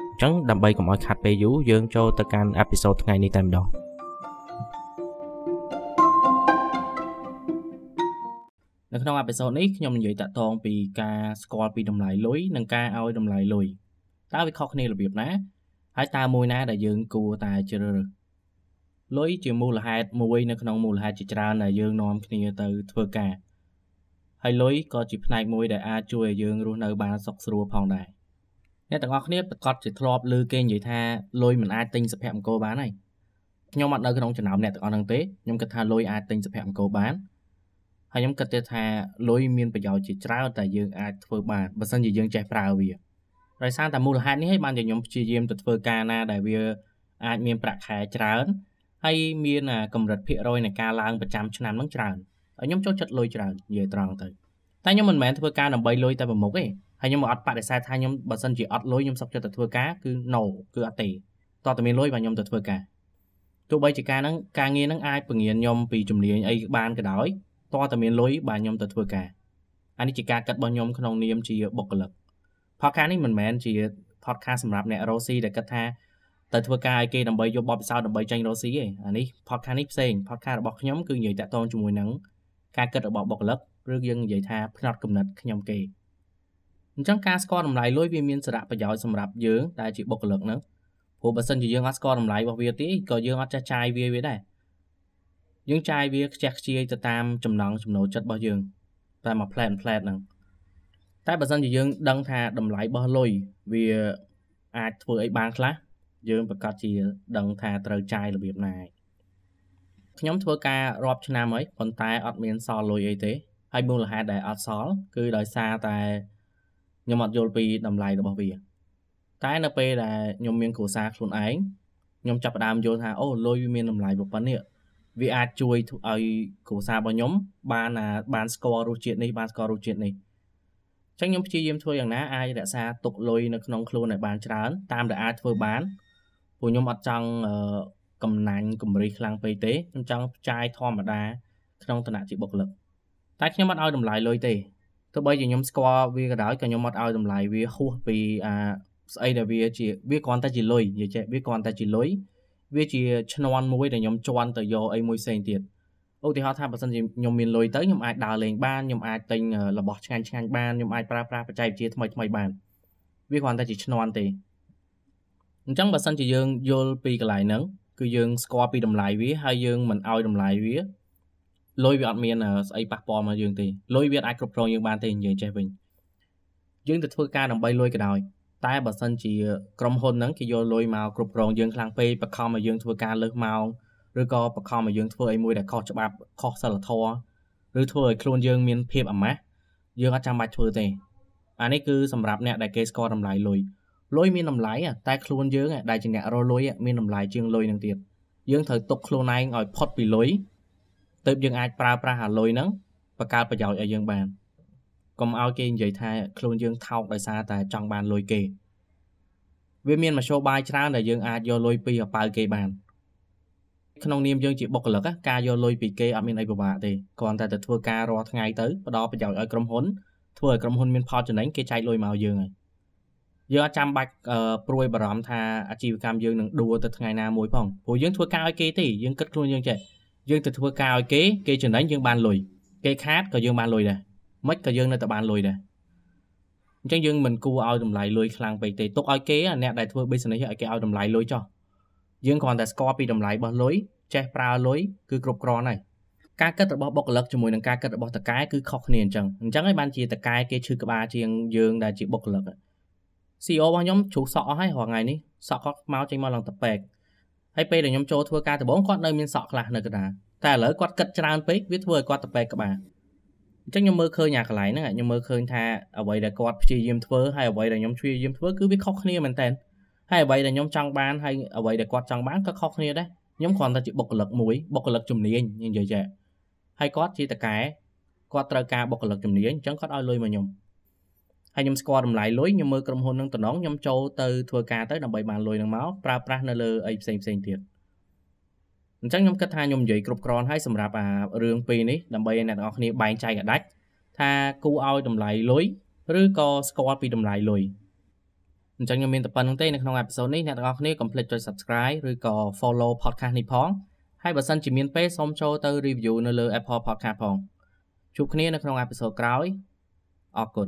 ញ្ចឹងដើម្បីកុំឲ្យខាត់ពេលយូរយើងចូលទៅកាន់អេពីសូតថ្ងៃនេះតែម្ដងនៅក្នុងអេពីសូតនេះខ្ញុំនិយាយតាក់ទងពីការស្គាល់ពីតម្លៃលុយនិងការឲ្យតម្លៃលុយតើវាខុសគ្នារបៀបណាហើយតើមួយណាដែលយើងគួរតែជ្រើសរើសលុយជាមូលហេតុមួយនៅក្នុងមូលហេតុជាច្រើនដែលយើងនាំគ្នាទៅធ្វើការហើយលុយក៏ជាផ្នែកមួយដែលអាចជួយឲ្យយើងរស់នៅបានសុខស្រួលផងដែរ អ្នកទាំងអស់គ្នាប្រកាសជាធ្លាប់ឮគេនិយាយថាលុយមិនអាចទិញសុភមង្គលបានហើយខ្ញុំអត់នៅក្នុងចំណោមអ្នកទាំងអស់ហ្នឹងទេខ្ញុំគិតថាលុយអាចទិញសុភមង្គលបានហើយខ្ញុំគិតទៀតថាលុយមានប្រយោជន៍ជាច្រើនតែយើងអាចធ្វើបានបើសិនជាយើងចេះប្រើវាដោយសារតែមូលហេតុនេះហើយបានជាខ្ញុំព្យាយាមទៅធ្វើការណាដែលវាអាចមានប្រាក់ខែច្រើនហើយមានកម្រិតភាគរយនៃការឡើងប្រចាំឆ្នាំហ្នឹងច្រើនហើយខ្ញុំចូលចិត្តលុយច្រើននិយាយត្រង់ទៅតែខ្ញុំមិនមែនធ្វើការដើម្បីលុយតែប្រមុខទេ ហើយខ្ញុំអត់បដិសេធថាខ្ញុំបើសិនជាអត់លុយខ្ញុំសុខចិត្តទៅធ្វើការគឺ no គឺអត់ទេតោះតែមានលុយបាទខ្ញុំទៅធ្វើការទោះបីជាការហ្នឹងការងារហ្នឹងអាចពង្រៀនខ្ញុំពីជំនាញអីបានក៏ដោយតោះតែមានលុយបាទខ្ញុំទៅធ្វើការអានេះជាការកាត់របស់ខ្ញុំក្នុងនាមជាបុគ្គលិក podcast នេះមិនមែនជា podcast សម្រាប់អ្នករស់ស៊ីដែលគិតថាទៅធ្វើការឲ្យគេដើម្បីយកបទពិសោធន៍ដើម្បីចាញ់រស់ស៊ីឯងអានេះ podcast នេះផ្សេង podcast របស់ខ្ញុំគឺនិយាយតាក់ទងជាមួយនឹងការគិតរបស់បុគ្គលិកឬយើងនិយាយថាផ្នត់គំនិតខ្ញុំគេ អញ្ចឹងការស្គាល់តម្លៃលុយវាមានសារៈប្រយោជន៍សម្រាប់យើងដែលជាបុគ្គលិកហ្នឹងព្រោះបើសិនជាយើងអត់ស្គាល់តម្លៃរបស់វាទេក៏យើងអត់ចេះចាយវាវាដែរយើងចាយវាខ្ជះខ្ជាយទៅតាមចំណង់ចំណូលចិត្តរបស់យើងតែមួយផ្លែតផ្លែតហ្នឹងតែបើសិនជាយើងដឹងថាតម្លៃរបស់លុយវាអាចធ្វើអីបានខ្លះយើងប្រកាសជាដឹងថាត្រូវចាយរបៀបណាខ្ញុំធ្វើការរាប់ឆ្នាំហើយប៉ុន្តែអត់មានសល់លុយអីទេហើយមូលហេតុដែលអត់សល់គឺដោយសារតែ ខ្ញុំអត់យល់ពីតម្លៃរបស់វា តែនៅពេលដែលខ្ញុំមានគ្រួសារខ្លួនឯងខ្ញុំចាប់ផ្ដើមយល់ថាអូលុយវាមានតម្លៃប៉ុណ្ណេះវាអាចជួយឲ្យគ្រួសាររបស់ខ្ញុំបានបានស្គាល់រសជាតិនេះបានស្គាល់រសជាតិនេះអញ្ចឹងខ្ញុំព្យាយាមធ្វើយ៉ាងណាអាចរក្សាទុកលុយនៅក្នុងខ្លួនឲ្យបានច្រើនតាមដែលអាចធ្វើបានព្រោះខ្ញុំអត់ចង់កំណាញ់កម្រិះខ្លាំងពេកទេខ្ញុំចង់ផ្ចាយធម្មតាក្នុងឋានៈជាបុគ្គលិកតែខ្ញុំអត់ឲ្យតម្លៃលុយទេ ទោះបីជាខ្ញុំស្គាល់វាក៏ដោយក៏ខ្ញុំអត់ឲ្យតម្លៃវាហួសពីអាស្អីដែលវាជាវាគ្រាន់តែជាលុយនិយាយចេះវាគ្រាន់តែជាលុយវាជាឈ្នន់មួយដែលខ្ញុំជន់ទៅយកអីមួយផ្សេងទៀតឧទាហរណ៍ថាបើសិនជាខ្ញុំមានលុយទៅខ្ញុំអាចដើរលេងបានខ្ញុំអាចទិញរបស់ឆ្ងាញ់ឆ្ងាញ់បានខ្ញុំអាចប្រើប្រាស់បច្ចេកវិទ្យាថ្មីថ្មីបានវាគ្រាន់តែជាឈ្នន់ទេអញ្ចឹងបើសិនជាយើងយល់ពីកន្លែងហ្នឹងគឺយើងស្គាល់ពីតម្លៃវាហើយយើងមិនឲ្យតម្លៃវា លុយវាអត់មានស្អីប៉ះពាល់មកយើងទេលុយវាអាចគ្រប់គ្រងយើងបានទេនិយាយចេះវិញយើងទៅធ្វើការដើម្បីលុយក៏ដោយតែបើសិនជាក្រុមហ៊ុនហ្នឹងគេយកលុយមកគ្រប់គ្រងយើងខ្លាំងពេកបខំឲ្យយើងធ្វើការលើសម៉ោងឬក៏បខំឲ្យយើងធ្វើអីមួយដែលខុសច្បាប់ខុសសិលធម៌ឬធ្វើឲ្យខ្លួនយើងមានភាពអាម៉ាស់យើងអត់ចាំបាច់ធ្វើទេអានេះគឺសម្រាប់អ្នកដែលគេស្គាល់តម្លៃលុយលុយមានតម្លៃតែខ្លួនយើងដែលជាអ្នករលុយមានតម្លៃជាងលុយនឹងទៀតយើងត្រូវទុកខ្លួនឯងឲ្យផុតពីលុយ ទើបយើងអាចប្រើប្រាស់អាលុយហ្នឹងបង្កើតប្រយោជន៍ឲ្យយើងបានកុំឲ្យគេនិយាយថាខ្លួនយើងថោកដោយសារតែចង់បានលុយគេវាមានមធ្យោបាយច្រើនដែលយើងអាចយកលុយពីអប៉ៅគេបានក្នុងនាមយើងជាបុគ្គលិកការយកលុយពីគេអត់មានអីពិបាកទេគ្រាន់តែទៅធ្វើការរាល់ថ្ងៃទៅផ្ដល់ប្រយោជន៍ឲ្យក្រុមហ៊ុនធ្វើឲ្យក្រុមហ៊ុនមានផលចំណេញគេចែកលុយមកយើងហើយយើងអត់ចាំបាច់ព្រួយបារម្ភថាអាជីវកម្មយើងនឹងដួលទៅថ្ងៃណាមួយផងព្រោះយើងធ្វើការឲ្យគេទេយើងគិតខ្លួនយើងចេះ យើងទៅធ្វើការឲ្យគេគេចំណេញយើងបានលុយគេខាតក៏យើងបានលុយដែរមិនក៏យើងនៅតែបានលុយដែរអញ្ចឹងយើងមិនគួរឲ្យតម្លៃលុយខ្លាំងពេកទេទុកឲ្យគេអ្នកដែលធ្វើ business ឲ្យគេឲ្យតម្លៃលុយចុះយើងគ្រាន់តែស្គាល់ពីតម្លៃរបស់លុយចេះប្រើលុយគឺគ្រប់គ្រាន់ហើយការគិតរបស់បុគ្គលិកជាមួយនឹងការគិតរបស់តកែគឺខុសគ្នាអញ្ចឹងអញ្ចឹងហើយបានជាតកែគេឈឺក្បាលជាងយើងដែលជាបុគ្គលិក CEO របស់ខ្ញុំជ្រុះសក់អស់ហើយរាល់ថ្ងៃនេះសក់គាត់មកចេញមកឡើងតពេក ហើយពេលដែលខ្ញុំចូលធ្វើការដំបូងគាត់នៅមានសក់ខ្លះនៅកណ្ដាលតែឥឡូវគាត់គិតច្រើនពេកវាធ្វើឲ្យគាត់តពេកក្បាលអញ្ចឹងខ្ញុំមើលឃើញអាកន្លែងហ្នឹងខ្ញុំមើលឃើញថាអ្វីដែលគាត់ព្យាយាមធ្វើហើយអ្វីដែលខ្ញុំព្យាយាមធ្វើគឺវាខុសគ្នាមែនតើហើយអ្វីដែលខ្ញុំចង់បានហើយអ្វីដែលគាត់ចង់បានក៏ខុសគ្នាដែរខ្ញុំគ្រាន់តែជាបុគ្គលិកមួយបុគ្គលិកជំនាញនិយាយចេះហើយគាត់ជាតកែគាត់ត្រូវការបុគ្គលិកជំនាញអញ្ចឹងគាត់ឲ្យលុយមកខ្ញុំ ហើយខ្ញុំស្គាល់តម្លៃលុយខ្ញុំមើលក្រុមហ៊ុននឹងតំណងខ្ញុំចូលទៅធ្វើការទៅដើម្បីបានលុយនឹងមកប្រើប្រាស់នៅលើអីផ្សេងផ្សេងទៀតអញ្ចឹងខ្ញុំគិតថាខ្ញុំនិយាយគ្រប់គ្រាន់ហើយសម្រាប់អារឿងពីរនេះដើម្បីឲ្យអ្នកទាំងអស់គ្នាបែងចែកឲ្យដាច់ថាគូឲ្យតម្លៃលុយឬក៏ស្គាល់ពីតម្លៃលុយអញ្ចឹងខ្ញុំមានតែប៉ុណ្្នឹងទេនៅក្នុងអេពីសូតនេះអ្នកទាំងអស់គ្នាកុំភ្លេចចុច Subscribe ឬក៏ Follow podcast នេះផងហើយបើសិនជាមានពេលសូមចូលទៅ review នៅលើ Apple Podcast ផងជួបគ្នានៅក្នុងអេពីសូតក្រោយអរគុណ